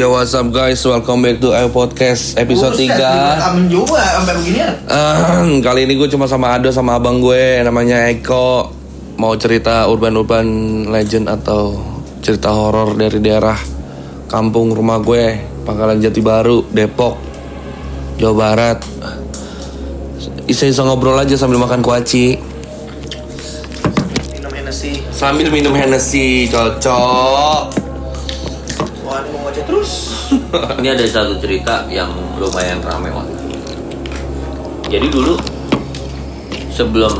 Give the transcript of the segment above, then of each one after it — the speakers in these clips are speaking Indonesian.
Yo what's up guys, welcome back to Ayo Podcast episode Buset, 3 Amin juga sampai beginian. Ah, Kali ini gue cuma sama Ado sama abang gue namanya Eko. Mau cerita urban-urban legend atau cerita horor dari daerah kampung rumah gue Pangkalan Jati Baru, Depok, Jawa Barat. Isa-isa ngobrol aja sambil makan kuaci. Minum Hennessy. Sambil minum Hennessy, cocok Ini ada satu cerita yang lumayan ramai waktu itu. Jadi dulu sebelum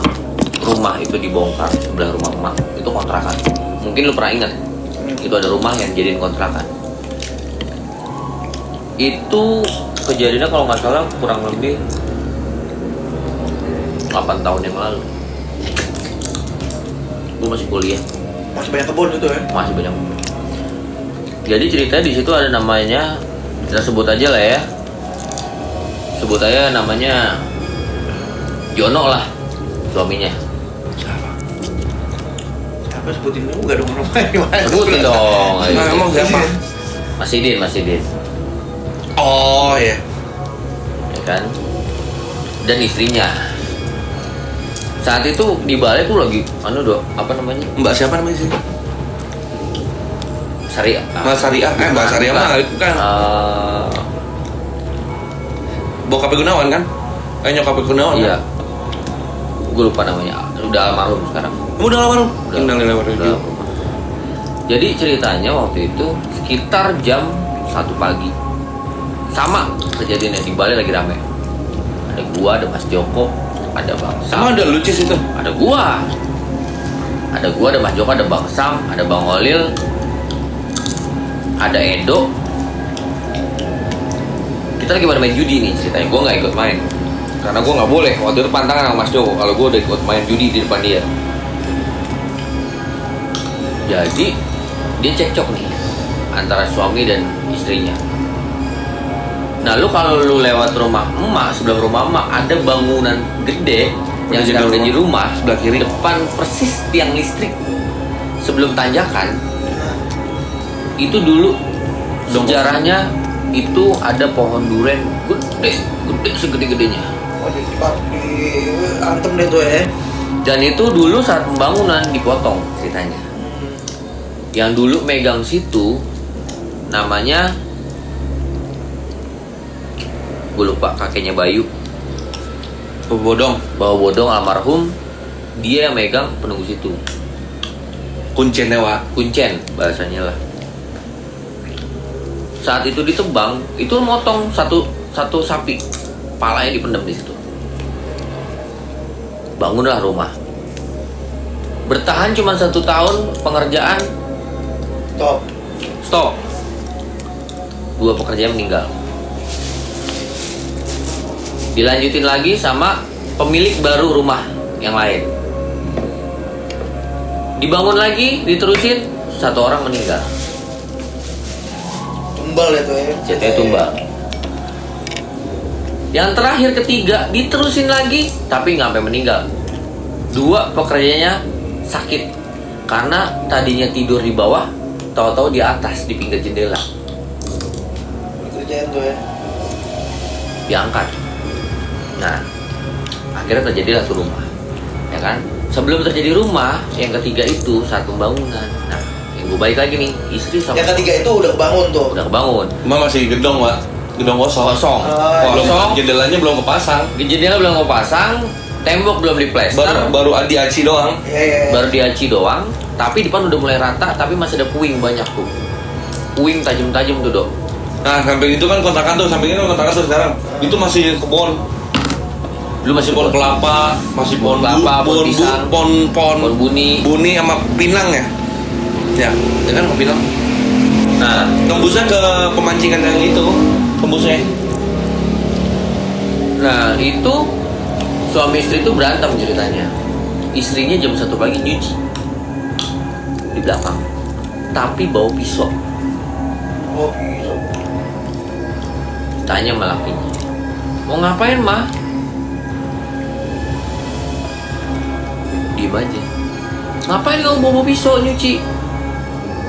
rumah itu dibongkar sebelah rumah emak itu kontrakan. Mungkin lu pernah ingat itu ada rumah yang jadiin kontrakan. Itu kejadiannya kalau nggak salah kurang lebih 8 tahun yang lalu. Gue masih kuliah Masih banyak kebun gitu ya. masih banyak jadi ceritanya di situ ada namanya kita sebut aja lah ya. Sebut aja namanya Jono lah suaminya. Siapa sebutin juga dong namanya sebutin dong. Ayo. Nah, emang siapa? Mas Idin Mas Idin. Oh ya ya kan? Dan istrinya. Saat itu di balai tuh lagi anu dok apa namanya? Mbak siapa namanya sih? Syariah Mbak Syariah, eh Mbak Syariah mah bukan Eh, Bokapnya Gunawan kan? Eh nyokapnya Gunawan iya kan? gue lupa namanya udah almarhum sekarang udah lu? Udah. Ilaihi Udah. Jadi ceritanya waktu itu sekitar jam satu pagi sama kejadiannya di Bali lagi rame. Ada gua, ada Mas Joko, ada Bang Sam, Emang ada lucu itu? ada gua, ada gua, ada Mas Joko, ada Bang Sam, ada Bang Olil, ada Edo. Kita lagi pada main judi nih ceritanya. Gua nggak ikut main karena gua nggak boleh. Waktu itu pantangan sama Mas Joko kalau gua udah ikut main judi di depan dia. Jadi dia cekcok nih antara suami dan istrinya. Nah lu kalau lu lewat rumah emak sebelum rumah emak ada bangunan gede yang Jadi sekarang udah rumah. jadi rumah Sebelah kiri. depan persis tiang listrik sebelum tanjakan itu dulu Dong. sejarahnya itu ada pohon duren. Gede gede segede-gedenya. Oh, di, di antem deh tuh ya. dan itu dulu saat pembangunan dipotong ceritanya. Yang dulu megang situ namanya gue lupa kakeknya Bayu. Bodong. Bawa bodong almarhum dia yang megang penunggu situ. Kuncen Dewa kuncen bahasanya lah saat itu ditebang itu motong satu satu sapi. Palanya dipendam di situ. Bangunlah rumah. Bertahan cuma satu tahun pengerjaan? Top. stop. Dua pekerja meninggal. Dilanjutin lagi sama pemilik baru rumah yang lain. Dibangun lagi diterusin satu orang meninggal Tumbal ya tuh ya. jatuhnya tumbal yang terakhir ketiga diterusin lagi tapi nggak sampai meninggal dua pekerjanya sakit karena tadinya tidur di bawah tahu-tahu di atas di pinggir jendela Kerjaan tuh ya. diangkat. Nah, akhirnya terjadilah tuh rumah, ya kan? Sebelum terjadi rumah, yang ketiga itu saat pembangunan. Nah, gue baik lagi nih, istri sama Yang ketiga itu udah kebangun tuh. udah kebangun, Emak masih gedong Wak? Gedong kosong? Kosong, Oh, Belum, kosong, jendelanya belum kepasang. Jendela belum mau pasang, tembok belum Baru, diplester, baru adi aci doang. Iya, iya. iya. baru diaci doang, tapi depan udah mulai rata, tapi masih ada puing banyak tuh, puing tajam-tajam tuh dok. Nah samping itu kan kontrakan tuh. Samping itu kan kontrakan tuh sekarang. Itu masih kebun Dulu masih Pohon kelapa Masih pohon Pohon kelapa, pohon pisang, Pohon pohon pohon buni. Buni sama pinang ya Ya Ya kan sama pinang Nah, Tembusnya ke pemancingan yang itu Tembusnya Nah itu suami istri itu berantem ceritanya. Istrinya jam satu pagi nyuci di belakang, tapi bawa pisau. Oh, bisa. Tanya sama lakinya, mau ngapain mah? Diem aja. Ngapain kamu bawa pisau nyuci?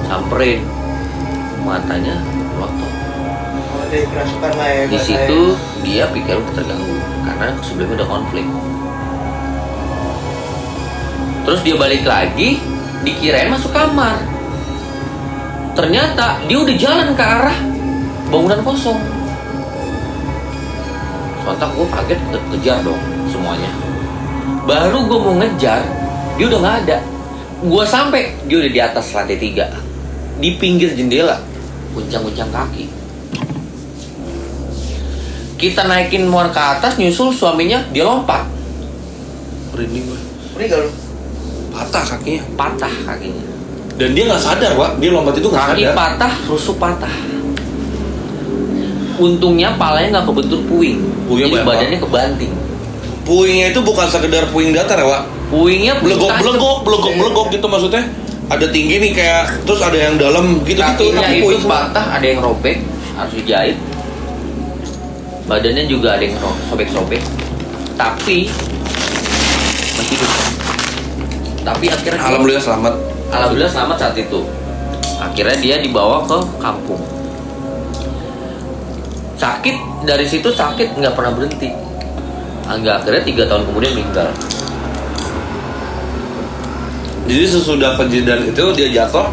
Samperin, matanya melotot. lah ya di situ dia pikir udah terganggu karena sebelumnya udah konflik. Terus dia balik lagi dikirain masuk kamar. Ternyata dia udah jalan ke arah bangunan kosong. Sontak gue kaget ke- kejar dong semuanya. Baru gue mau ngejar dia udah nggak ada. Gue sampai dia udah di atas lantai tiga di pinggir jendela guncang-guncang kaki kita naikin muar ke atas nyusul suaminya dia lompat Merinding gue. Meninggal lu. Patah kakinya. patah kakinya Dan dia nggak sadar, Pak. Dia lompat itu nggak kaki sadar. patah rusuk patah untungnya palanya nggak kebentur puing Puingnya jadi badannya kebanting Puingnya itu bukan sekedar puing datar ya, Pak. puingnya puing Belegok, belegok, belegok, belegok gitu maksudnya. Ada tinggi nih kayak terus ada yang dalam gitu gitu. kakinya Tapi itu patah ada yang robek harus dijahit badannya juga ada yang sobek-sobek tapi masih hidup tapi akhirnya Alhamdulillah selamat. Alhamdulillah selamat saat itu. Akhirnya dia dibawa ke kampung. Sakit dari situ sakit nggak pernah berhenti. Agak akhirnya tiga tahun kemudian meninggal. Jadi sesudah kejadian itu dia jatuh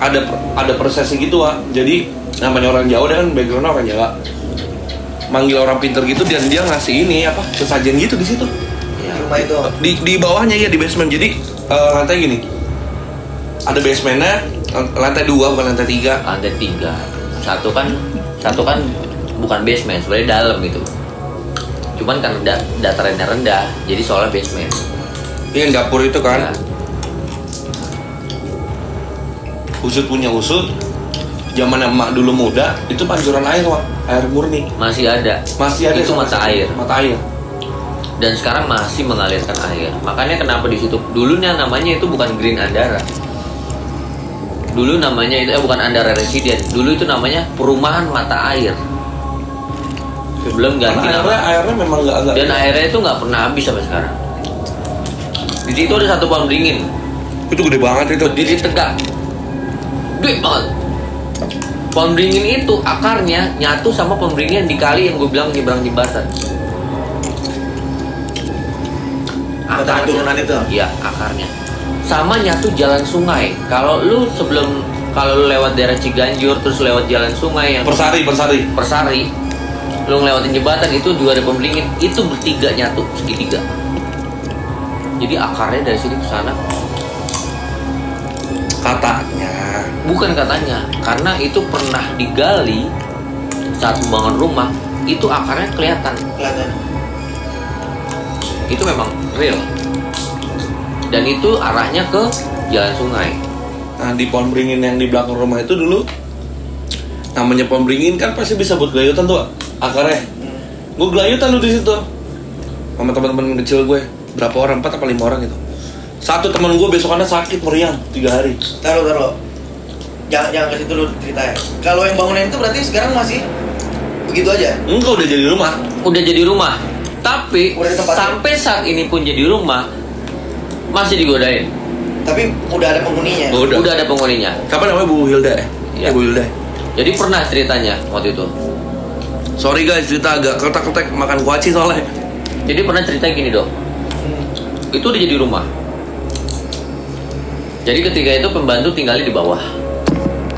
ada ada prosesi gitu Wak. Jadi namanya orang Jawa dia kan backgroundnya orang Jawa. Manggil orang pinter gitu dan dia ngasih ini apa sesajen gitu di situ. Di Ya. rumah itu. Di di bawahnya ya di basement. Jadi eh, lantai gini. Ada basementnya eh, lantai dua bukan lantai tiga. Lantai tiga. Satu kan satu kan bukan basement, sebenarnya dalam itu. Cuman karena da datarannya rendah, jadi soalnya basement. Ini yang dapur itu kan. Ya. Usut punya usut. Zaman emak dulu muda itu pancuran air Wak. Air murni. Masih ada. Masih ada itu mata air. Mata air. dan sekarang masih mengalirkan air. Makanya kenapa di situ dulunya namanya itu bukan Green Andara. Dulu namanya itu eh bukan Andara Residen. Dulu itu namanya Perumahan Mata Air. Sebelum ganti airnya, airnya memang nggak. Dan airnya itu nggak pernah habis sampai sekarang. Di situ ada satu pohon beringin, itu gede banget itu. berdiri tegak, gede banget. Pohon beringin itu akarnya nyatu sama pohon beringin yang di kali yang gue bilang nyebrang jembatan. Batang turunan itu. Iya, akarnya. Sama nyatu jalan sungai. Kalau lu sebelum kalau lu lewat daerah Ciganjur terus lewat jalan sungai yang Persari, persari. Persari, lu ngelewatin jembatan itu juga ada pembelingin, itu bertiga nyatu segitiga. Jadi akarnya dari sini ke sana. Katanya. Bukan katanya, karena itu pernah digali saat membangun rumah, itu akarnya kelihatan. Kelihatan. Itu memang real. Dan itu arahnya ke jalan sungai. Nah di pohon beringin yang di belakang rumah itu dulu namanya pohon beringin kan pasti bisa buat gelayutan tuh akarnya. Gue gelayutan lu di situ sama teman-teman kecil gue berapa orang empat apa lima orang gitu. Satu teman gue besokannya sakit meriang tiga hari. Taruh, taruh. Jangan jangan ke situ dulu ceritanya. Kalau yang bangunan itu berarti sekarang masih begitu aja. Enggak udah jadi rumah. Udah jadi rumah. Tapi sampai saat ini pun jadi rumah masih digodain. Tapi udah ada penghuninya. Udah. Udah ada penghuninya. Siapa namanya Bu Hilda ya? Iya. Eh, Bu Hilda. Jadi pernah ceritanya waktu itu. Sorry guys cerita agak ketek-ketek makan kuaci soalnya. Jadi pernah cerita gini dok. Itu udah jadi rumah. Jadi ketika itu pembantu tinggalnya di bawah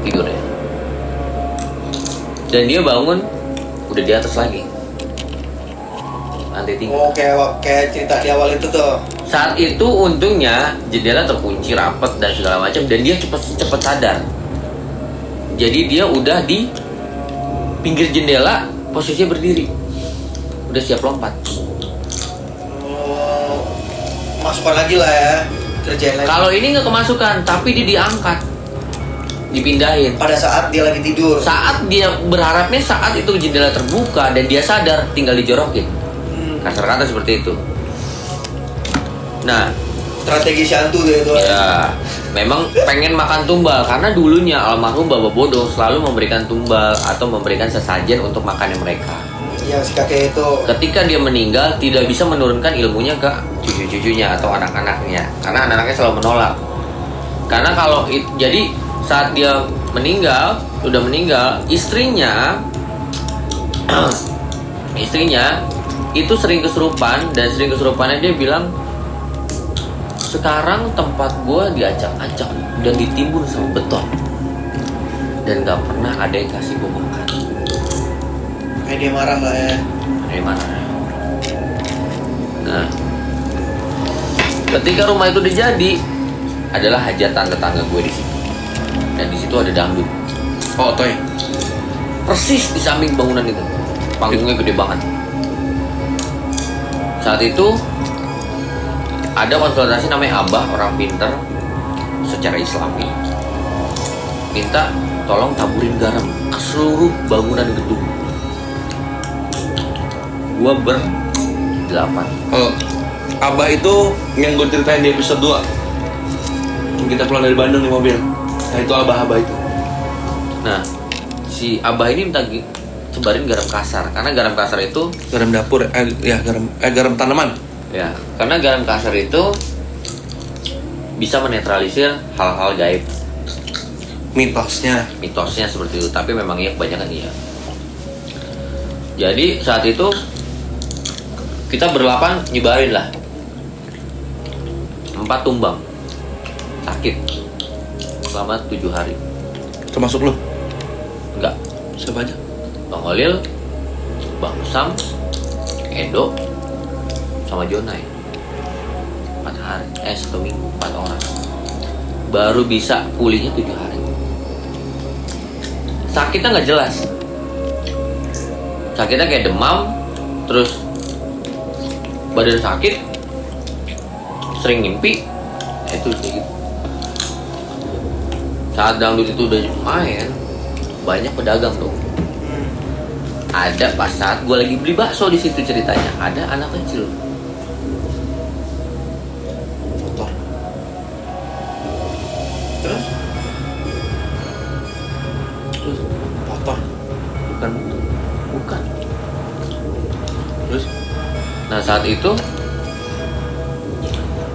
tidurnya. Dan dia bangun udah di atas lagi. Lantai tiga. Oh kayak kayak cerita di awal itu tuh. Saat itu untungnya jendela terkunci rapat dan segala macam dan dia cepet cepet sadar. Jadi dia udah di pinggir jendela posisinya berdiri. Udah siap lompat. Masukkan lagi lah ya. Kerjain lagi. Kalau ini nggak kemasukan, tapi dia diangkat, dipindahin. pada saat dia lagi tidur. Saat dia berharapnya saat itu jendela terbuka dan dia sadar, tinggal dijorokin. Hmm, Kasar kata seperti itu. Nah, strategi shantu tuh itu. ya memang pengen makan tumbal karena dulunya almarhum Bapak Bodoh selalu memberikan tumbal atau memberikan sesajen untuk makannya mereka. Yang si kakek itu. Ketika dia meninggal, tidak bisa menurunkan ilmunya ke cucu-cucunya atau anak-anaknya, karena anak-anaknya selalu menolak. Karena kalau it- jadi saat dia meninggal udah meninggal istrinya istrinya itu sering kesurupan dan sering kesurupannya dia bilang sekarang tempat gua diacak-acak dan ditimbun sama beton dan gak pernah ada yang kasih gua makan Kayak dia marah lah ya. dari mana nah. Ketika rumah itu dijadi adalah hajatan tetangga gue di situ. Dan di situ ada dangdut. Oh, toy. persis di samping bangunan itu. Panggungnya gede banget. Saat itu ada konsultasi namanya abah orang pinter secara islami. Minta tolong taburin garam ke seluruh bangunan gedung gua ber delapan Oh, Abah itu yang gue ceritain di episode 2 Yang kita pulang dari Bandung di mobil. Nah itu Abah-Abah itu. Nah si abah ini minta sebarin garam kasar. Karena garam kasar itu Garam dapur, eh, ya garam, eh, garam tanaman. Ya, karena garam kasar itu bisa menetralisir hal-hal gaib, Mitosnya. Mitosnya seperti itu. Tapi memang iya kebanyakan iya. Jadi saat itu kita berlapan nyebarin lah empat tumbang sakit selama tujuh hari. Termasuk lu Enggak, Siapa aja? Bang Holil, Bang Sam, Edo, sama Jonai. Empat hari, eh satu minggu, empat orang. Baru bisa pulihnya tujuh hari. Sakitnya nggak jelas. Sakitnya kayak demam, terus badan sakit, sering ngimpi, ya itu gitu. Saat dangdut itu udah main, banyak pedagang tuh ada pas saat gue lagi beli bakso di situ ceritanya ada anak kecil saat itu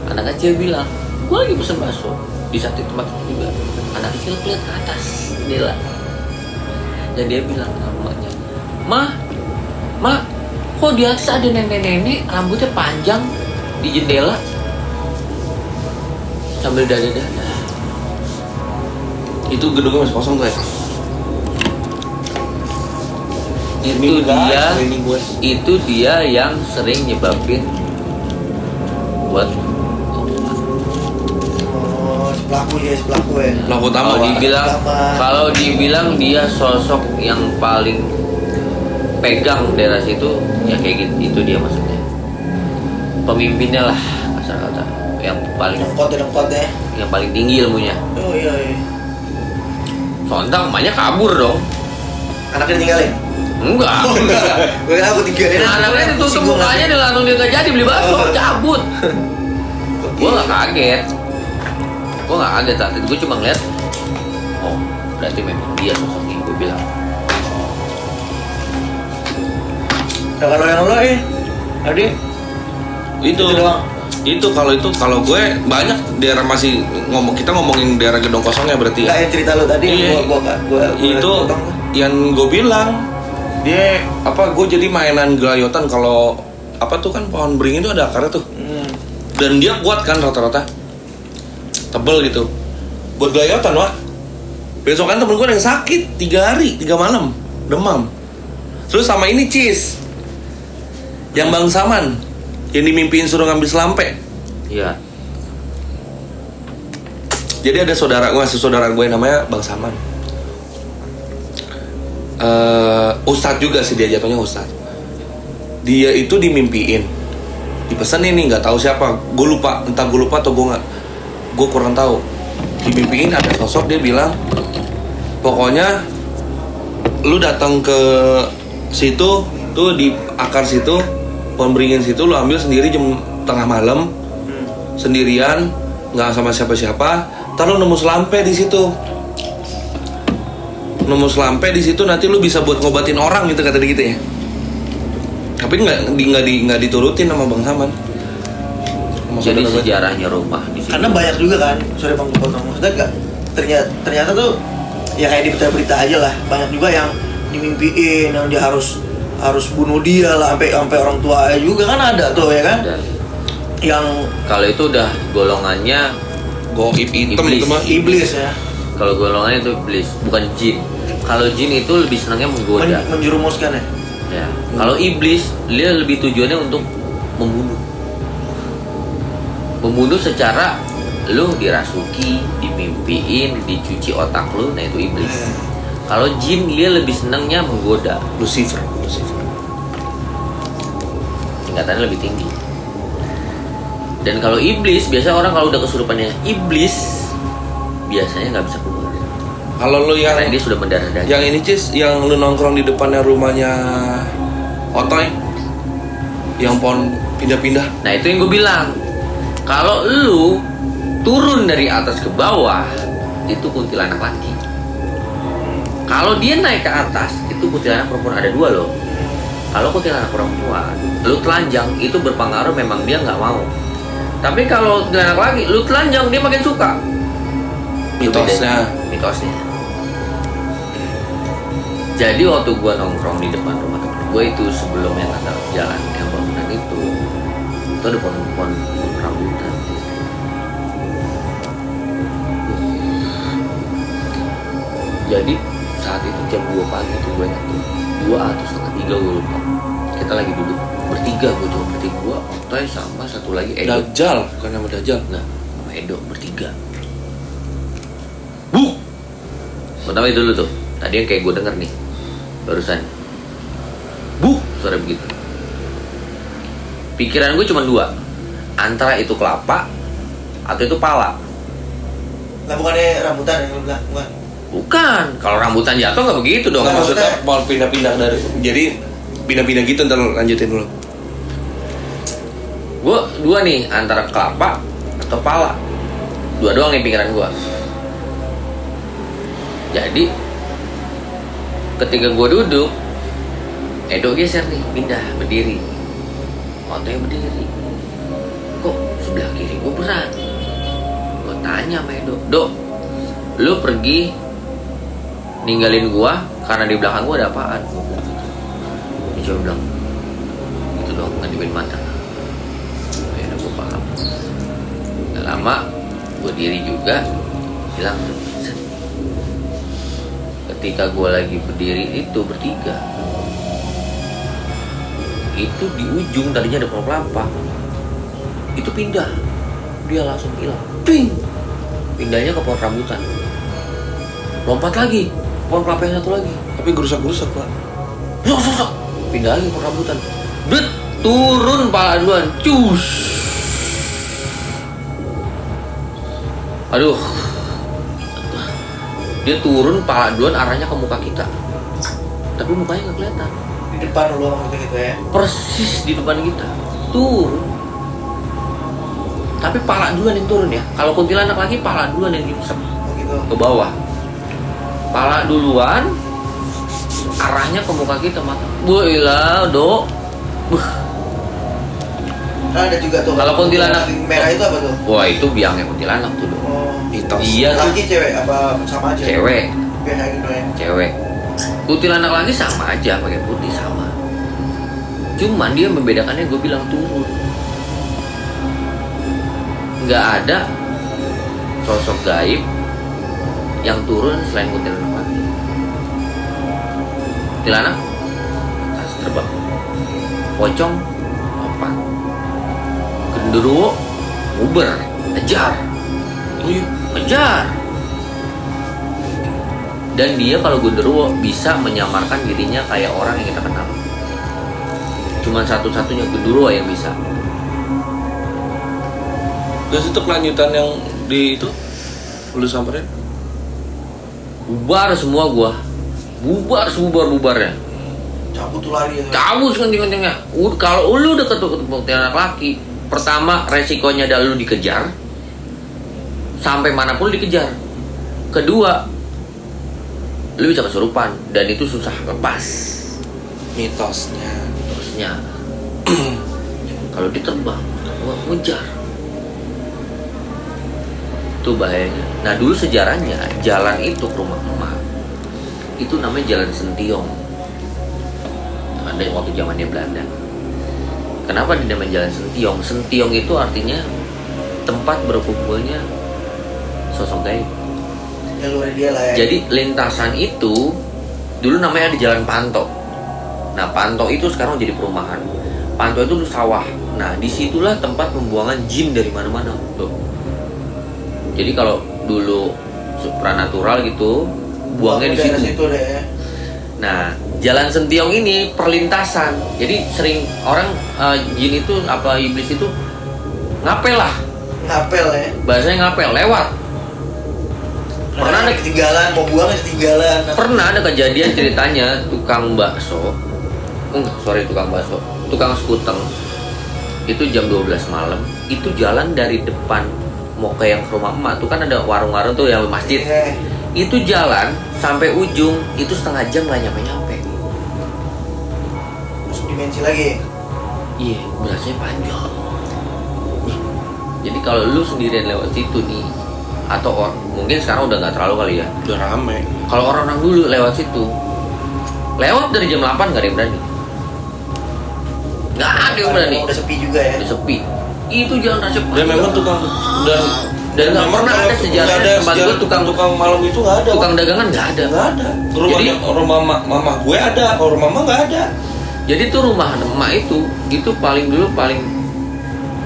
anak kecil bilang gue lagi pesen bakso di satu tempat itu juga. Anak kecil lihat ke atas jendela dan dia bilang sama mamanya mah mah kok di atas ada nenek-nenek rambutnya panjang di jendela? Sambil dada-dada Itu gedungnya masih kosong tuh ya? Itu enggak, dia itu dia yang sering nyebabin buat Oh, pelaku dia, si pelaku ya. Pelaku utama kalau dibilang Utama. kalau dibilang dia sosok yang paling pegang daerah situ ya kayak gitu itu dia maksudnya pemimpinnya lah kasar kata yang paling Dengkot ya, dengkot ya. yang paling tinggi ilmunya Oh iya, iya. sontak emaknya kabur dong Anaknya ditinggalin? Enggak. Gue kira aku tinggalin. Nah, anaknya ditutup mukanya dia langsung dia jadi beli bakso cabut. Gue gak kaget. Gue gak kaget saat itu gue cuma ngeliat oh berarti memang dia sosoknya gue bilang. Nah kalau yang lo eh, Adi, itu. Itu doang. itu kalau itu kalau gue banyak daerah masih ngomong kita ngomongin daerah gedung kosongnya berarti nggak ya yang cerita lo tadi, Iya. gua, gua, gua, gua, itu tuh. yang gue bilang dia apa gue jadi mainan gelayotan kalau apa tuh kan pohon beringin itu ada akarnya tuh. Hmm. dan dia kuat kan rata-rata. Tebel gitu. Buat gelayotan wah besokan temen gue yang sakit tiga hari tiga malam. Demam. Terus sama ini cheese yang bang saman yang dimimpiin suruh ngambil selampe. Iya. Jadi ada saudara gue saudara gue namanya bang saman eh ustadz juga sih dia jatuhnya ustadz. Dia itu dimimpiin. Dipesenin nih nggak tahu siapa. Gue lupa entah gue lupa atau gue nggak gue kurang tahu. Dimimpiin ada sosok dia bilang pokoknya lu datang ke situ tuh di akar situ pohon beringin situ lu ambil sendiri jam tengah malam Hmm. sendirian nggak sama siapa-siapa ntar lu nemu selampe di situ nemu selampe di situ nanti lu bisa buat ngobatin orang gitu kata dia gitu ya. Tapi nggak di nggak di nggak diturutin sama bang Saman. Sama jadi sejarahnya rumah di sini. Karena banyak juga kan, sorry bang gue potong. Maksudnya gak, ternyata, ternyata tuh ya kayak di berita-berita aja lah. Banyak juga yang dimimpiin yang dia harus harus bunuh dia lah sampai sampai orang tua juga kan ada tuh ya kan? Dan yang kalau itu udah golongannya Goib hitam Iblis. itu mah. Iblis ya kalau golongannya itu iblis, bukan jin. Kalau jin itu lebih senangnya menggoda. men- menjerumuskan ya Ya. Kalau iblis dia lebih tujuannya untuk membunuh. Membunuh secara lu dirasuki, dimimpiin, dicuci otak lu, nah itu iblis. Kalau jin dia lebih senangnya menggoda, Lucifer Lucifer tingkatannya lebih tinggi. Dan kalau iblis, biasa orang kalau udah kesurupannya iblis biasanya nggak bisa keluar. kalau lu yang Karena dia sudah mendarah daging. yang ini cis yang lu nongkrong di depannya rumahnya Otoy yang pohon pindah-pindah. Nah itu yang gue bilang. Kalau lu turun dari atas ke bawah Itu kuntilanak laki. Kalau dia naik ke atas Itu kuntilanak perempuan. Ada dua loh. Kalau kuntilanak perempuan Lu telanjang itu berpengaruh memang dia nggak mau. Tapi kalau kuntilanak laki Lu telanjang dia makin suka mitosnya. Bedanya. Mitosnya. Jadi waktu gua nongkrong di depan rumah temen gue itu sebelum yang kata jalan yang bangunan itu itu ada pohon-pohon pohon rambutan. Jadi saat itu jam 2 pagi tuh gue ingat tuh dua atau setengah tiga gue lupa. Kita lagi duduk bertiga gue cuma bertiga gue Otoy sama satu lagi Edo. Dajjal bukan nama Dajjal. Nah, sama Edo bertiga. Bu. Pertama itu dulu tuh. Tadi yang kayak gue denger nih. Barusan. Bu, suara begitu. Pikiran gue cuma dua. Antara itu kelapa atau itu pala. lah bukannya rambutan yang lu bilang bukan Bukan. Kalau rambutan jatuh nggak begitu dong. Nggak, maksudnya maksudnya- mau pindah-pindah dari jadi pindah-pindah gitu ntar lanjutin dulu Gue dua nih antara kelapa atau pala. Dua doang nih pikiran gue. Jadi ketika gue duduk, Edo geser nih, pindah berdiri. Otoy berdiri. Kok sebelah kiri gue berat? Gue tanya sama Edo, Dok, lu pergi ninggalin gua karena di belakang gua ada apaan? Dia coba bilang, itu dong ngedipin mata ya udah gue paham Gak lama gue diri juga hilang tuh. Ketika gue lagi berdiri itu bertiga. Itu di ujung tadinya ada pohon kelapa. Itu pindah. Dia langsung hilang. Ping! Pindahnya ke pohon rambutan. Lompat lagi. Pohon kelapa yang satu lagi. Tapi gerusak-gerusak pak. Sok sok sok. Pindah lagi ke pohon rambutan. Bet! Turun pala duluan. Cus! Aduh dia turun pala duluan arahnya ke muka kita. Tapi mukanya nggak kelihatan. Di depan lu maksudnya gitu ya? Persis di depan kita. Turun. Tapi pala duluan yang turun ya. Kalau kuntilanak lagi pala duluan yang diusap. Begitu ke bawah. Pala duluan arahnya ke muka kita mata Boilah, dok. Buh, kan ada juga tuh. Kalau kuntilanak- merah itu apa tuh? Wah itu biangnya kuntilanak tuh oh. Mitos iya tuh laki cewek apa sama aja? Cewek. Biasa gitu ya. Cewek. Kuntilanak lagi sama aja pakai putih sama. Cuman dia membedakannya gue bilang turun nggak ada sosok gaib yang turun selain kuntilanak lagi. Kuntilanak? Terbang. Pocong genderuwo uber ngejar oh iya ngejar dan dia kalau genderuwo bisa menyamarkan dirinya kayak orang yang kita kenal cuman satu-satunya genderuwo yang bisa terus itu kelanjutan yang di itu lu samperin bubar semua gua bubar sebubar bubarnya cabut tuh lari ya cabut Ud- kalau lu deket ketemu anak laki pertama resikonya adalah lu dikejar. Sampai mana pun dikejar. Kedua lu bisa kesurupan. Dan itu susah lepas. Mitosnya. Terusnya kalau dia terbang wah, ngejar. Itu bahayanya. Nah dulu sejarahnya jalan itu ke rumah emak. Itu namanya Jalan Sentiong. Ada waktu zamannya Belanda. Kenapa dinamain Jalan Sentiong? Sentiong itu artinya tempat berkumpulnya sosok gaib. dia lah ya Jadi lintasan itu dulu namanya ada Jalan Panto. Nah Panto itu sekarang jadi perumahan. Panto itu dulu sawah. Nah di situlah tempat pembuangan jin dari mana-mana. Tuh. Jadi kalau dulu supranatural gitu, buangnya di situ. ya. Nah Jalan Sentiong ini perlintasan. Jadi sering orang eh, jin itu apa iblis itu ngapel lah. ngapel ya? Bahasanya ngapel lewat. Pernah ada- ketinggalan mau buangnya ketinggalan. Pernah ada kejadian ceritanya tukang bakso, enggak, sorry tukang bakso, tukang skuteng itu jam 12 malam. Itu jalan dari depan mau ke yang ke rumah emak. Tuh kan ada warung-warung tuh yang masjid. Eh, itu jalan sampai ujung itu setengah jam nggak nyampe nyampe dimensi lagi iya berasnya panjang jadi kalau lu sendirian lewat situ nih atau or- mungkin sekarang udah nggak terlalu kali ya Udah rame. Kalau orang-orang dulu lewat situ, lewat dari jam 8 nggak ada yang berani. Nggak ada yang berani. udah sepi juga ya Udah sepi. Itu jalan rasa Dan memang tukang dan Dan nggak pernah ada sejarah ada tempat sejarah gua tukang- tukang malam itu nggak ada. tukang dagangan nggak ada. nggak ada. Rumah Jadi- rumah mama, mama gue ada, kalau rumah mama nggak ada. Jadi tuh rumah emak itu, itu paling dulu paling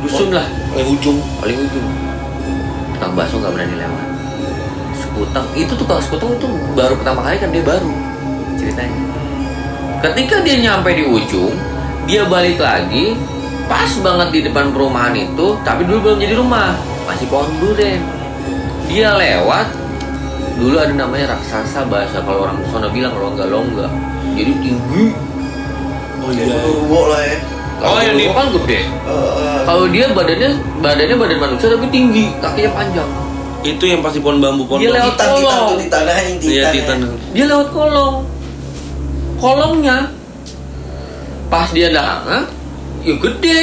dusun lah, Paling ujung. paling ujung. Tukang bakso nggak berani lewat. Sekutang itu tukang sekutang itu baru pertama kali kan dia baru ceritanya. Ketika dia nyampe di ujung, dia balik lagi, pas banget di depan perumahan itu, tapi dulu belum jadi rumah, masih pohon durian. Dia lewat, dulu ada namanya raksasa bahasa kalau orang sana bilang longga-longga. Jadi tinggi. Oh Turbo lah ya Kalau Oh, yang di- kan gede. Eh, eh, Kalau dia badannya badannya badan manusia tapi tinggi, kakinya panjang. Itu yang pasti pohon bambu pohon Dia lewat titan titan kolong. titan yang Iya titan titan. ya. Dia lewat kolong. Kolongnya pas dia datang, ya gede,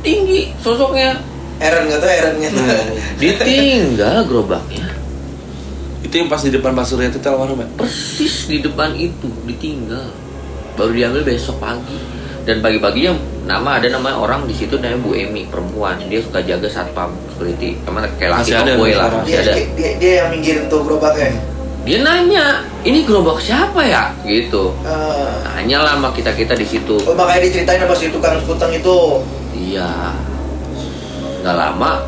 tinggi sosoknya. Eren nggak tuh Erennya tuh Hmm. Ditinggal gerobaknya. Itu yang pas di depan Pak Surya Tita almarhum ya? Persis di depan itu ditinggal. Baru diambil besok pagi. Dan pagi-paginya nama ada nama orang di situ namanya Bu Emi perempuan. Dia suka jaga satpam security. Emang kayak laki Masih ada boy lah, masih dia, ada. dia, dia, dia yang minggirin tuh gerobaknya Dia nanya, ini gerobak siapa ya? Gitu. Eh, Tanya lah sama kita kita di situ. oh makanya diceritain sama si tukang skuteng itu Iya. Nggak lama,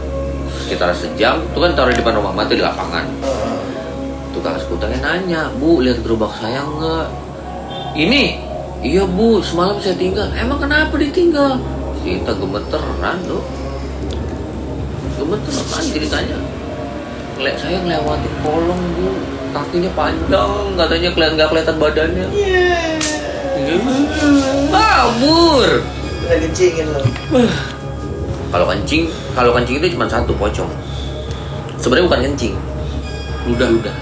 sekitar sejam, itu kan taruh di depan rumah mati di lapangan. Eh, Tukang skuternya nanya, Bu, lihat gerobak saya nggak? Ini, iya Bu, semalam saya tinggal. Emang kenapa ditinggal? Kita gemeteran loh. Gemeteran ceritanya. Ngeliat saya ngelewati kolong Bu, kakinya panjang, katanya kelihatan nggak kelihatan badannya. Kabur. udah kencingin loh Kalau kencing, kalau kencing itu cuma satu pocong. Sebenarnya bukan kencing, Udah udah,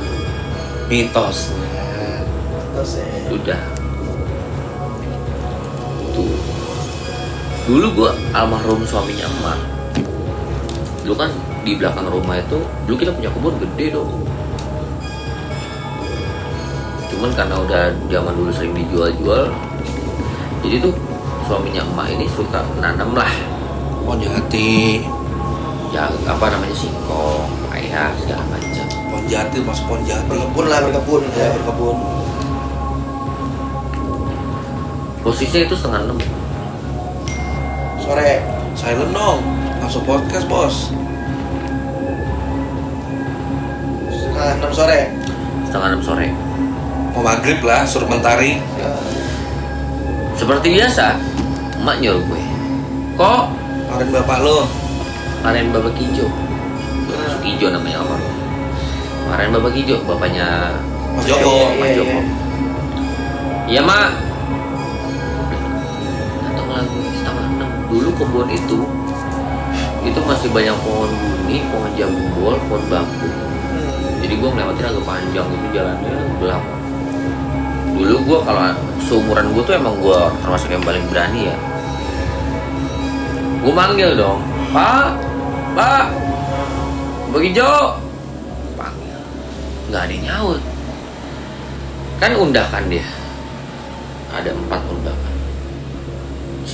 mitos. terus ya udah. Dulu gua almarhum suaminya emak. Dulu kan di belakang rumah itu, dulu kita punya kebun gede dong. Cuman karena udah zaman dulu sering dijual-jual, jadi tuh suaminya emak ini suka nanam lah Pohon jati. ya apa namanya singkong, ayah segala macam. Pohon jati masuk pohon jati. berkebun lah berkebun Ya ya berkebun. Posisinya itu setengah enam. Sore Silent dong. Masuk podcast bos. setengah enam sore setengah enam sore. Mau maghrib lah, suruh mentari. Eh, Seperti biasa, emak nyuruh gue. Kok Kemarin bapak lo. kemarin babak hijau? Masuk hijau namanya apa? Kemarin babak hijau, bapaknya Mas Iya, Joko. iya, Mas iya, Joko. iya. Iya mak. Kebun itu itu masih banyak pohon buni, pohon jambul, pohon bambu. Hmm. Jadi gue ngelewatin agak panjang itu jalannya gelap. Dulu gue kalau seumuran gue tuh emang gue termasuk yang paling berani ya. Gue manggil dong, Pak, Pak, bagi Jo, panggil, nggak ada yang nyaut. kan undakan dia ada empat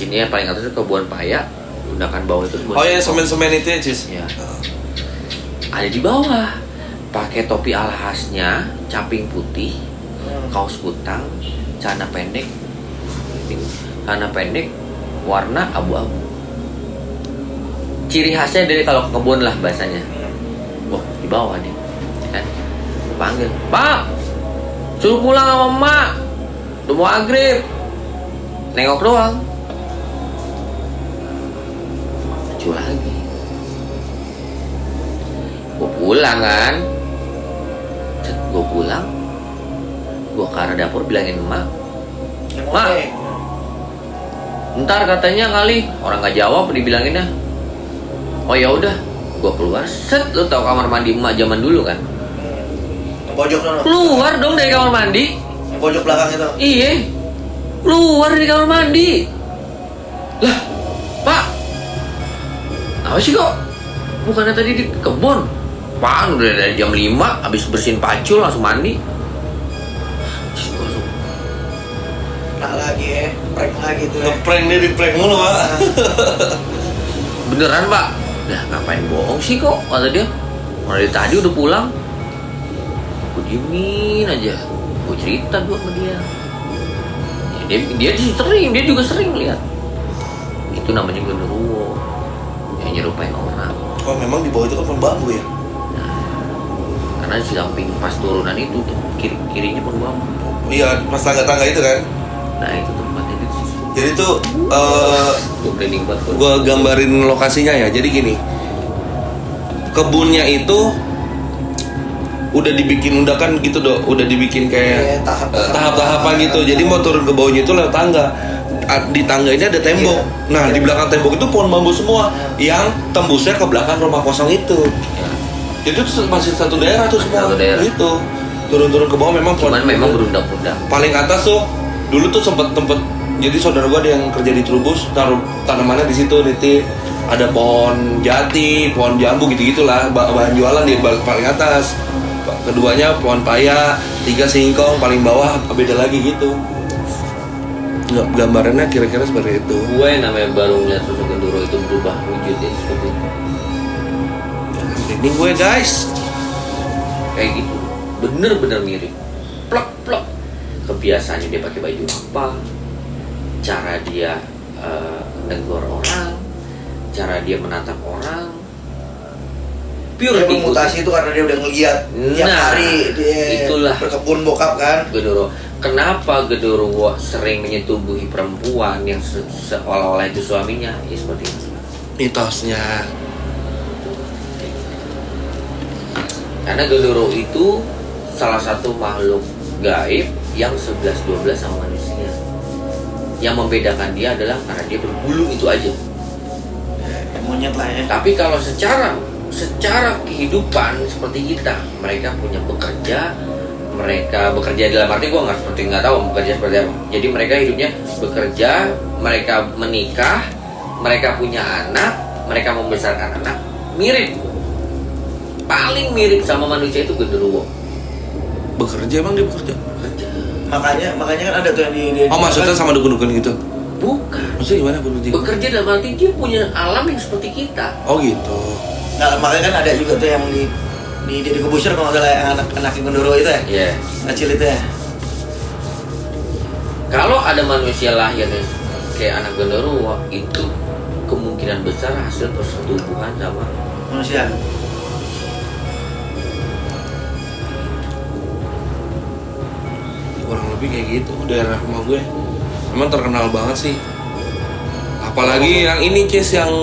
sini yang paling atas itu kebun paya undakan bawah itu Oh ya semen-semen itu ya Cis Ya. ada di bawah. Pakai topi alhasnya caping putih kaos kutang celana pendek celana pendek warna abu-abu. Ciri khasnya dari kalau ke kebun lah bahasanya. Wah di bawah nih. Kan? Panggil pak suruh pulang sama emak. Udah mau agrib nengok doang pulang kan? Gue pulang. Gue ke arah dapur bilangin emak Yang Mak. oke. ntar katanya kali orang nggak jawab dibilanginnya. Oh ya udah gue keluar. Set lu tau kamar mandi emak zaman dulu kan? Yang pojok sana. keluar dong dari kamar mandi. Yang pojok belakang itu. iya. Keluar dari kamar mandi. Lah pak. Apa sih kok? Bukannya tadi di kebun Pan udah dari jam 5 habis bersihin pacul langsung mandi. Nah lagi ya, prank lagi tuh. ya. Ngeprank dia di prank mulu pak. Beneran pak? Lah ngapain bohong sih kok kata dia. Dari tadi udah pulang. Gue diemin aja. Gue cerita dulu sama dia. Ya, dia, dia sih sering, dia juga sering lihat. Itu namanya genderuwo Yang nyerupain orang. Oh memang di bawah itu kan pohon bambu ya Karena di samping pas turunan itu tuh kiri kirinya pohon bambu Iya pas tangga-tangga itu kan? Nah itu tempatnya di situ. Jadi tuh eh Gue gambarin lokasinya ya. Jadi gini kebunnya itu udah dibikin undakan gitu dok. Udah dibikin kayak Iya, tahap- eh, tahap-tahapan gitu. Jadi mau turun ke bawahnya itu lewat tangga. Di tangga ini ada tembok. Iya. nah di belakang tembok itu pohon bambu semua yang tembusnya ke belakang rumah kosong itu. Itu tuh masih satu daerah tuh semua Satu daerah. itu turun-turun ke bawah memang pohon Cuman memang berundang-undang paling atas tuh dulu tuh sempet tempat jadi saudara gua ada yang kerja di Trubus taruh tanamannya di situ nitip ada pohon jati pohon jambu gitu gitulah bahan jualan di paling atas. Keduanya pohon paya tiga singkong paling bawah beda lagi gitu. Nggak gambarannya kira-kira seperti itu. Gue namanya baru melihat sosok genduro itu berubah wujud ya seperti itu ini gue guys. Kayak gitu. Bener-bener mirip. Plek plek kebiasaannya dia pakai baju apa? Cara dia negur orang. Cara dia menatap orang. Pure Dia bermutasi itu karena dia udah ngeliat tiap Nah, hari dia itulah. berkebun bokap kan. Gedoro. Kenapa Gedoro sering menyetubuhi perempuan yang se- seolah-olah itu suaminya? Ya seperti itu. Mitosnya Karena Gedoro itu salah satu makhluk gaib yang 11-12 sama manusia. Yang membedakan dia adalah karena dia berbulu itu aja. Ya, monyet lah ya. Tapi kalau secara secara kehidupan seperti kita, mereka punya bekerja, mereka bekerja dalam arti gua nggak seperti nggak tahu bekerja seperti apa. Jadi mereka hidupnya bekerja, mereka menikah, mereka punya anak, mereka membesarkan anak, mirip. Paling mirip sama manusia itu genderuwo. bekerja emang dia bekerja Bekerja. Makanya makanya kan ada tuh yang di, di oh maksudnya sama dukun-dukun gitu Bukan. maksudnya gimana bekerja Bekerja dalam arti dia punya alam yang seperti kita. oh gitu Nah, makanya kan ada juga tuh yang di di Deddy Kebusir kalau nggak salah yang anak anak yang gendoro itu ya. Iya. Kecil itu ya. Kalau ada manusia lahirnya kayak anak genderuwo itu kemungkinan besar hasil persetubuhan sama Manusia. Lebih kayak gitu daerah rumah gue. Emang terkenal banget sih. Apalagi yang ini Cis yang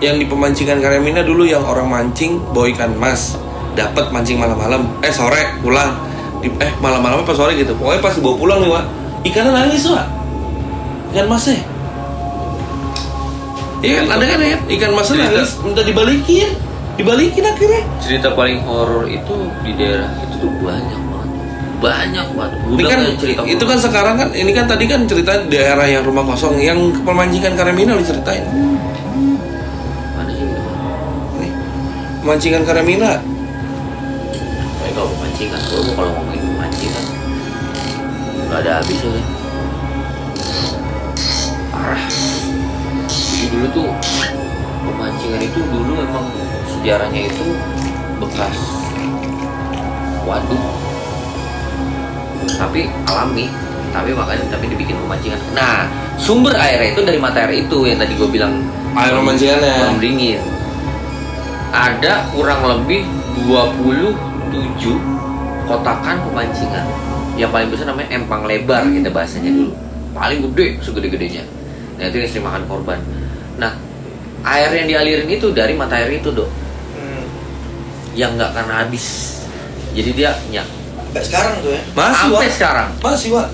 yang di pemancingan Karamina dulu yang orang mancing bawa ikan mas. Dapat mancing malam-malam. Eh sore pulang. Di, eh malam-malam apa sore gitu. Pokoknya pas dibawa pulang nih Wak. Ikannya nangis Wak. Ikan masnya. Iya kan? Ada kan ya? Ikan masnya Cerita. nangis. Minta dibalikin. Dibalikin akhirnya. Cerita paling horor itu di daerah itu tuh banyak banyak banget Ini kan cerita itu kan sekarang kan ini kan tadi kan cerita daerah yang rumah kosong yang pemancingan Karamina diceritain. mana sih Nih. Pemancingan Karamina. Kayak kalau pemancingan kalau gua kalau ngomongin pemancingan nggak ada habisnya kan parah jadi dulu tuh pemancingan itu dulu emang sejarahnya itu bekas waduk tapi alami. Tapi makanya tapi dibikin pemancingan. Nah sumber airnya itu dari mata air itu yang tadi gue bilang. Air pemancingannya. dingin. Ada kurang lebih 27 kotakan pemancingan. Yang paling besar namanya empang lebar kita bahasanya dulu. Paling gede segede-gedenya. Nah itu yang sering makan korban. Nah air yang dialirin itu dari mata air itu dok. Hmm. yang nggak akan habis. Jadi dia nyak Sampai sekarang tuh ya. Masih, sampai Wak. sekarang Masih, Wak.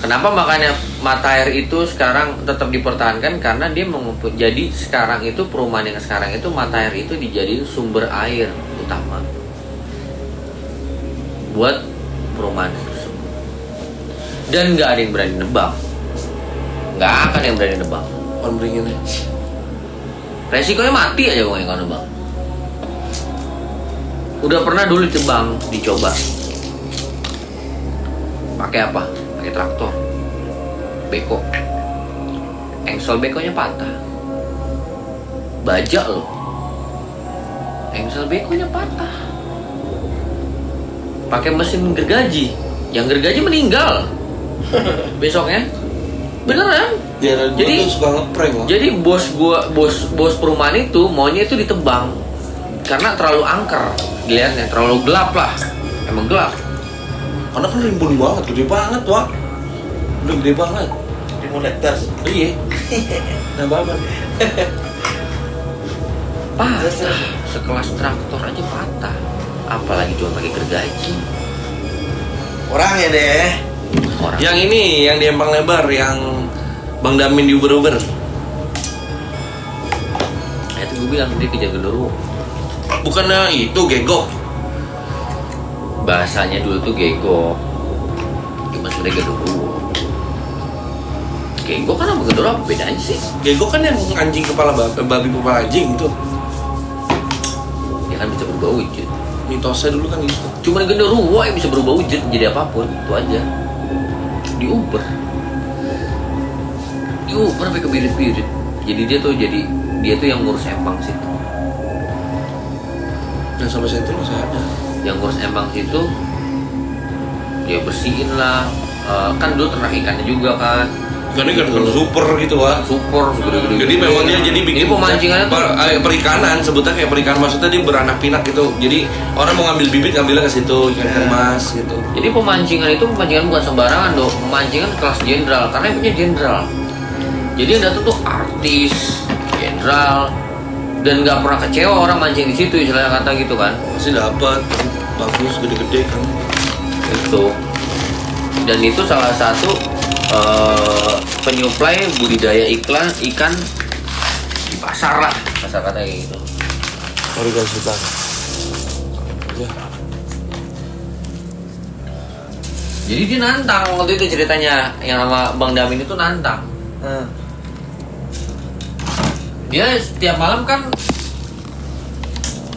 Kenapa makanya mata air itu sekarang tetap dipertahankan karena dia mengumpul. Jadi sekarang itu perumahan yang sekarang itu mata air itu dijadiin sumber air utama buat perumahan tersebut. Dan nggak ada yang berani nebak. Nggak akan yang berani nebak. Kon beringinnya. Resikonya mati aja gue yang nebak. Udah pernah dulu ditebang, dicoba. Pakai apa? Pakai traktor. Beko. Engsel bekonya patah. Baja loh. Engsel bekonya patah. Pakai mesin gergaji. Yang gergaji meninggal. Besoknya. Beneran? Ya, Jadi- suka ngeprank. Jadi bos gua bos bos perumahan itu maunya itu ditebang karena terlalu angker dilihatnya terlalu gelap lah emang gelap Karena kan rimbun banget, gede banget, Wak. Udah gede banget. Dimonitor. Iya. Nah, babat. patah sekelas traktor aja patah apalagi cuma pakai gergaji Orang ya deh. orang Yang ini, yang di empang lebar, yang Bang Damin di Uber-Uber. Nah, itu gue bilang dia kejar genderuwo Bukannya itu gegok. bahasanya dulu tuh gego cuma sebenarnya genderuwo gego kan sama genderuwo apa bedanya sih Gegok kan yang anjing kepala babi, babi kepala anjing itu. dia kan bisa berubah wujud Mitosnya dulu kan gitu. Cuma genderuwo yang bisa berubah wujud jadi apa pun itu aja. Diuber. Diuber sampai ke birit-birit. Jadi dia tuh jadi dia tuh yang ngurus empang situ. Dan sampai saya itu masih ada. Yang ngurus empang situ dia bersihin lah. Eh, kan dulu ternak ikannya juga kan. Kan ini kan kan super gitu, Wak. Super segede-gede. Jadi memang dia jadi bikin Jadi pemancingannya tuh per- eh, perikanan sebutnya kayak perikanan maksudnya dia beranak pinak gitu. Jadi orang mau ngambil bibit ngambilnya ke situ ikan ikan mas gitu. Jadi pemancingan itu pemancingan bukan sembarangan dong. Pemancingan kelas jenderal karena punya jenderal. Jadi yang datang tuh artis, jenderal, dan nggak pernah kecewa orang mancing di situ istilahnya kata gitu kan. Pasti dapat bagus gede-gede kan. Itu. Dan itu salah satu eh, penyuplai budidaya iklan ikan di pasar lah pasar kata kayak gitu. Baru kasih tahu. Ya. Jadi dia nantang waktu itu ceritanya yang nama Bang Damin itu nantang. Hmm. Dia setiap malam kan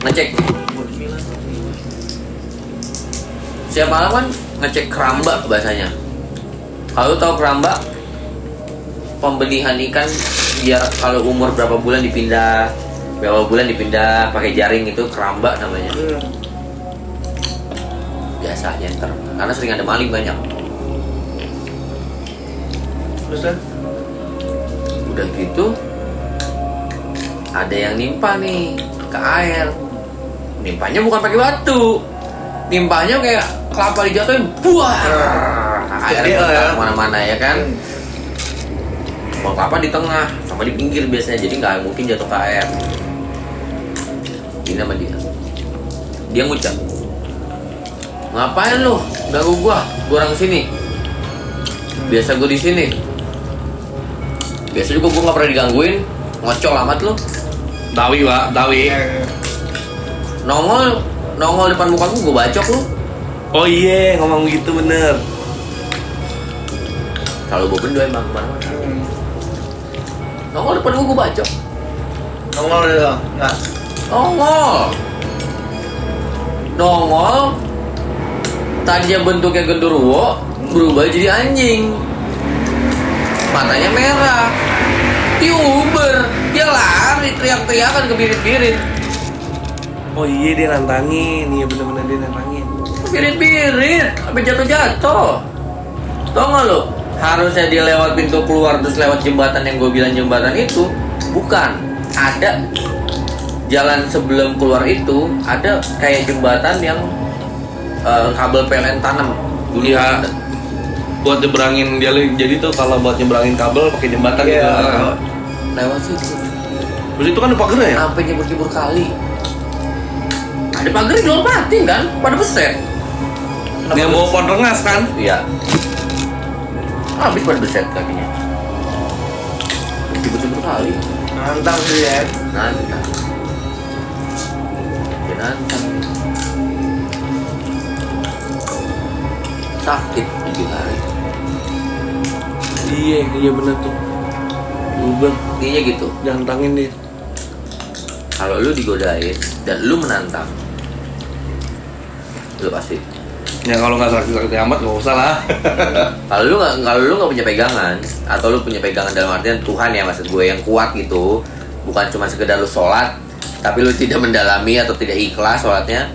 ngecek Setiap malam kan ngecek keramba bahasanya. Kalau tahu keramba pembenihan ikan biar kalau umur berapa bulan dipindah berapa bulan dipindah pakai jaring itu keramba namanya Hmm. biasa nyenter karena sering ada maling banyak Terus udah gitu ada yang nimpa nih ke air. Nimpanya bukan pakai batu. Nimpanya kayak kelapa dijatuhin buah. Air Gede lah ya. ke mana-mana ya kan? Pohon kelapa di tengah sama di pinggir biasanya jadi nggak mungkin jatuh ke air. Ini sama dia. Dia ngucap ngapain lu? Ganggu gua. Gua orang sini. Biasa gua di sini. Biasa juga gua nggak pernah digangguin. Ngocol amat lu Tawi, Wak, tawi. nongol nongol depan muka gua gua bacok lu. Oh iya, ngomong gitu bener. kalau gua bendo emang ke mana-mana. Hmm. nongol depan gua gua bacok. Nongol deh, nggak. nongol. Nongol tadinya bentuknya genderuwo berubah jadi anjing. Matanya merah. Dia uber. Dia lari teriak-teriakan kebirit-birit. Oh iya dia nantangin, iya bener-bener dia nantangin. birit-birit sampai jatuh-jatuh. Tau gak lo? Harusnya dia lewat pintu keluar terus lewat jembatan yang gue bilang jembatan itu. Bukan. Ada jalan sebelum keluar itu ada kayak jembatan yang eh, kabel PLN tanam. Dulu Iya. Buat nyebrangin dia jadi tuh kalau buat nyebrangin kabel pakai jembatan Iya. gitu. lewat situ Terus itu kan ada pagernya ya? sampai nyebur-nyebur kali. Ada pagar dilompatin kan? Pada beset Yang bawa pohon rengas kan? iya. Habis pada beset kakinya. Nyebur-nyebur kali. Nantang sih ya. Nantang. Dia nantang. Sakit tujuh hari. Iya, iya bener tuh. Uber intinya gitu. Jantangin dia. Kalau lu digodain dan lu menantang lu pasti. Ya kalau nggak sakit-sakit amat nggak usah lah. kalau lu nggak kalau lu nggak punya pegangan atau lu punya pegangan dalam artian Tuhan ya maksud gue yang kuat gitu bukan cuma sekedar lu sholat tapi lu tidak mendalami atau tidak ikhlas sholatnya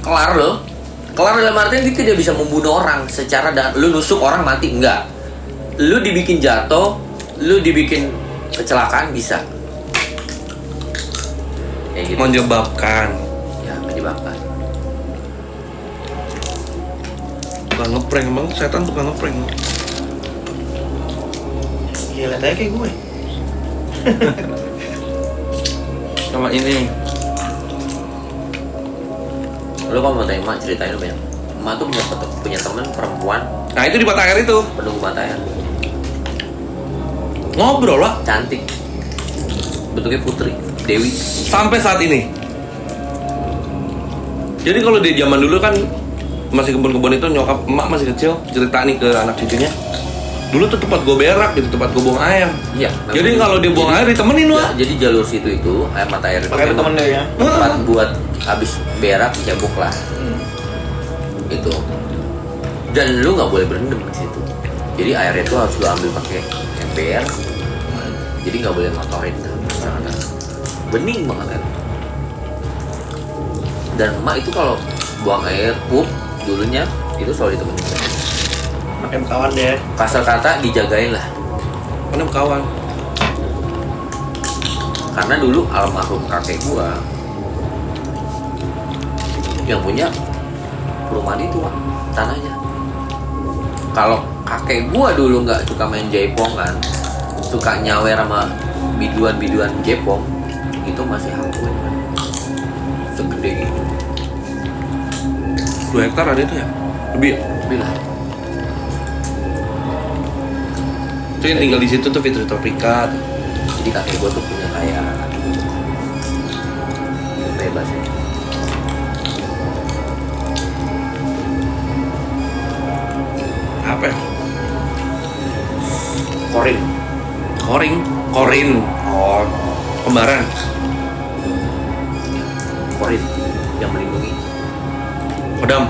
kelar lo kelar dalam artian dia tidak bisa membunuh orang secara dan lu nusuk orang mati enggak lu dibikin jatuh lu dibikin kecelakaan bisa kayak gitu. Menyebabkan. ya menyebabkan. Tukang ngeprank emang setan tukang ngeprank. Iya lihat aja kayak gue. Sama ini. lu kalau mau tanya emak ceritain lu banyak emak tuh punya punya temen perempuan. Nah itu di mata air itu. Penunggu matanya ngobrol lah cantik. Bentuknya putri Dewi. Sampai saat ini. Jadi kalau di zaman dulu kan masih kebun-kebun itu nyokap emak masih kecil cerita nih ke anak cucunya. Dulu tuh tempat gue berak gitu, tempat gue buang air. iya Jadi kalau dia buang air ditemenin Ya, wah. jadi jalur situ itu air mata air itu pakai memang temen dia ya. tempat buat habis berak dicebok lah. Itu dan lu nggak boleh berendam di situ. Jadi airnya itu harus lu ambil pakai ember. Jadi nggak boleh ngotorin Sangat- bening banget. Kan dan emak itu kalau buang air pup dulunya itu selalu ditemenin. Makin kawan deh. Kasar kata dijagain lah. Mana kawan? karena dulu almarhum kakek gua yang punya perumahan itu Pak, tanahnya. Kalau kakek gua dulu nggak suka main jaipongan suka nyawer sama biduan-biduan jepong itu masih gue Pak. segede gitu Dua hektar ada itu ya? Lebih. ya? bilang Itu yang tinggal di situ tuh Fitri Tropika. jadi kakek gua tuh punya kayak bebas ya Apa? ya? korin Koring. Korin. Oh. Kembaran. Yang melindungi Kodam.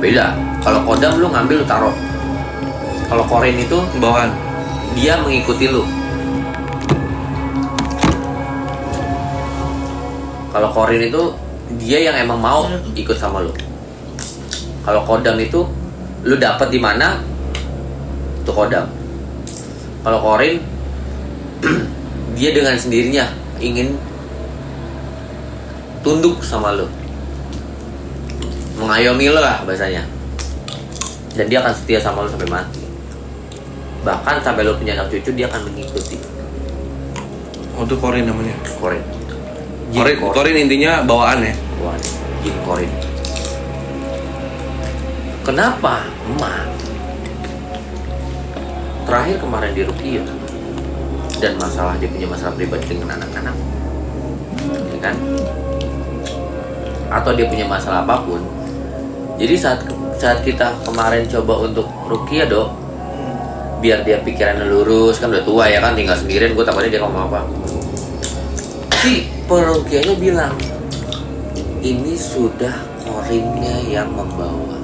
beda. Kalau kodam lu ngambil lu taruh. Kalau korin itu Bawaan. dia mengikuti lu. Kalau korin itu dia yang emang mau ikut sama lu. Kalau kodam itu lu dapat di mana itu kodam. Kalau korin dia dengan sendirinya ingin tunduk sama lu mengayomi lo lah bahasanya. Dan dia akan setia sama lu sampai mati. Bahkan sampai lo punya anak cucu dia akan mengikuti. Oh itu Korin namanya. korin. Jin Korin, korin. Intinya bawaan ya. Wah, jin korin. Kenapa? Emak. Terakhir kemarin di Rukia. Dan masalah dia punya masalah pribadi dengan anak-anak. Ya kan? Atau dia punya masalah apa pun jadi saat saat kita kemarin coba untuk rukia ya, dok biar dia pikirannya lurus kan udah tua ya kan tinggal sendirian gue takutnya dia ngomong apa. Si perukianya bilang ini sudah korinnya yang membawa.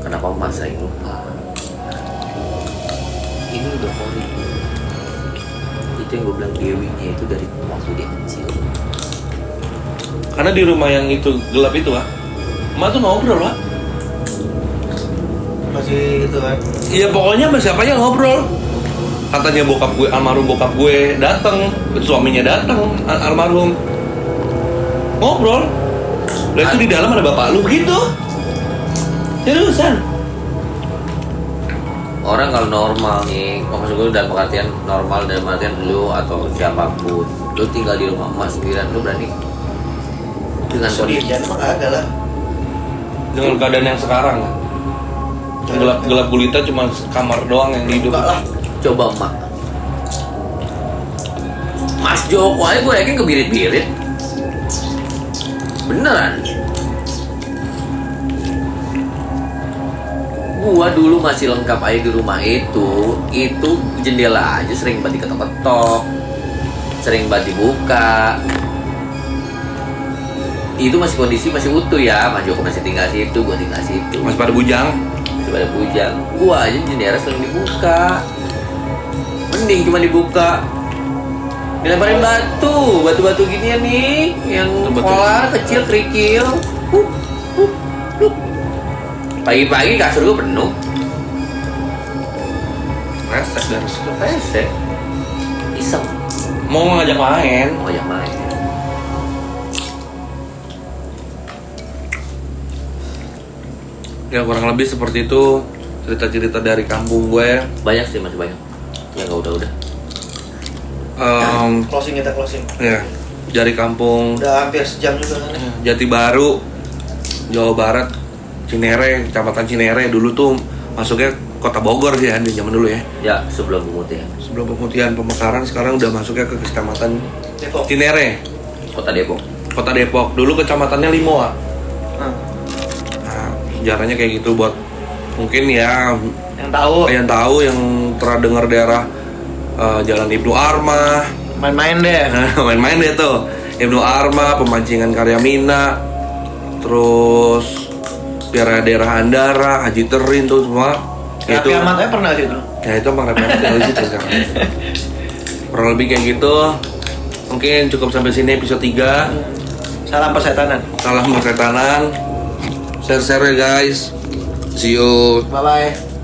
Kenapa masa ini lupa? Ini udah korin itu yang gue bilang dewinya itu dari waktu dia kecil. Karena di rumah yang itu gelap itu Pak Emak tuh ngobrol Pak Masih gitu kan. Iya pokoknya sama siapa aja ngobrol. Katanya bokap gue, almarhum bokap gue dateng Suaminya dateng, al- almarhum. Ngobrol. Lah itu di dalam ada bapak lu gitu. Seriusan? Orang kalau normal nih, maksud gue dalam pengertian normal dalam pengertian lu atau siapa pun, lu tinggal di rumah emas sendirian, lu berani dengan kondisi Sendirian emang ada lah. Dengan keadaan yang sekarang Gelap gelap gulita cuma kamar doang yang hidup lah. coba emak. Mas Joko aja gue yakin kebirit-birit. Beneran. Gua dulu masih lengkap aja di rumah itu, itu jendela aja sering banget diketok-ketok, sering banget dibuka. Itu masih kondisi masih utuh ya, Mas Joko masih tinggal situ, gua tinggal situ. Masih pada bujang? Masih pada bujang. Gua aja jendela sering dibuka. Mending cuma dibuka. Dilemparin batu. Batu-batu gini ya nih yang pola kecil kerikil. Pagi-pagi kasur gua penuh. Reset dari situ. Rese iseng. Mau ngajak main? Mau yang main Ya kurang lebih seperti itu Cerita-cerita dari kampung gue banyak sih masih banyak yang nggak udah-udah Em, Closing kita closing. Ya dari kampung Udah hampir sejam juga kan. ya. Jati Baru, Jawa Barat, Cinere, Kecamatan Cinere dulu tuh masuknya kota Bogor sih ya di zaman dulu ya. ya sebelum pemutihan Sebelum pemutihan pemekaran sekarang udah masuknya ke Kecamatan Depok. Cinere, kota Depok Kota Depok. Dulu kecamatannya Limoa. Nah, Nah, sejarahnya kayak gitu buat mungkin ya yang tahu yang tahu yang pernah dengar daerah eh, Jalan Ibnu Arma, main-main deh. main-main deh tuh. Ibnu Arma, pemancingan karya Mina, terus daerah-daerah Andara, Haji Terin tuh semua. Ya, itu aja pernah situ. ya itu emang referensi dari situ sekarang. Kurang lebih kayak gitu. Mungkin cukup sampai sini episode 3. Salam persetanan. Salam persetanan. Share-share ya guys. See you. Bye bye.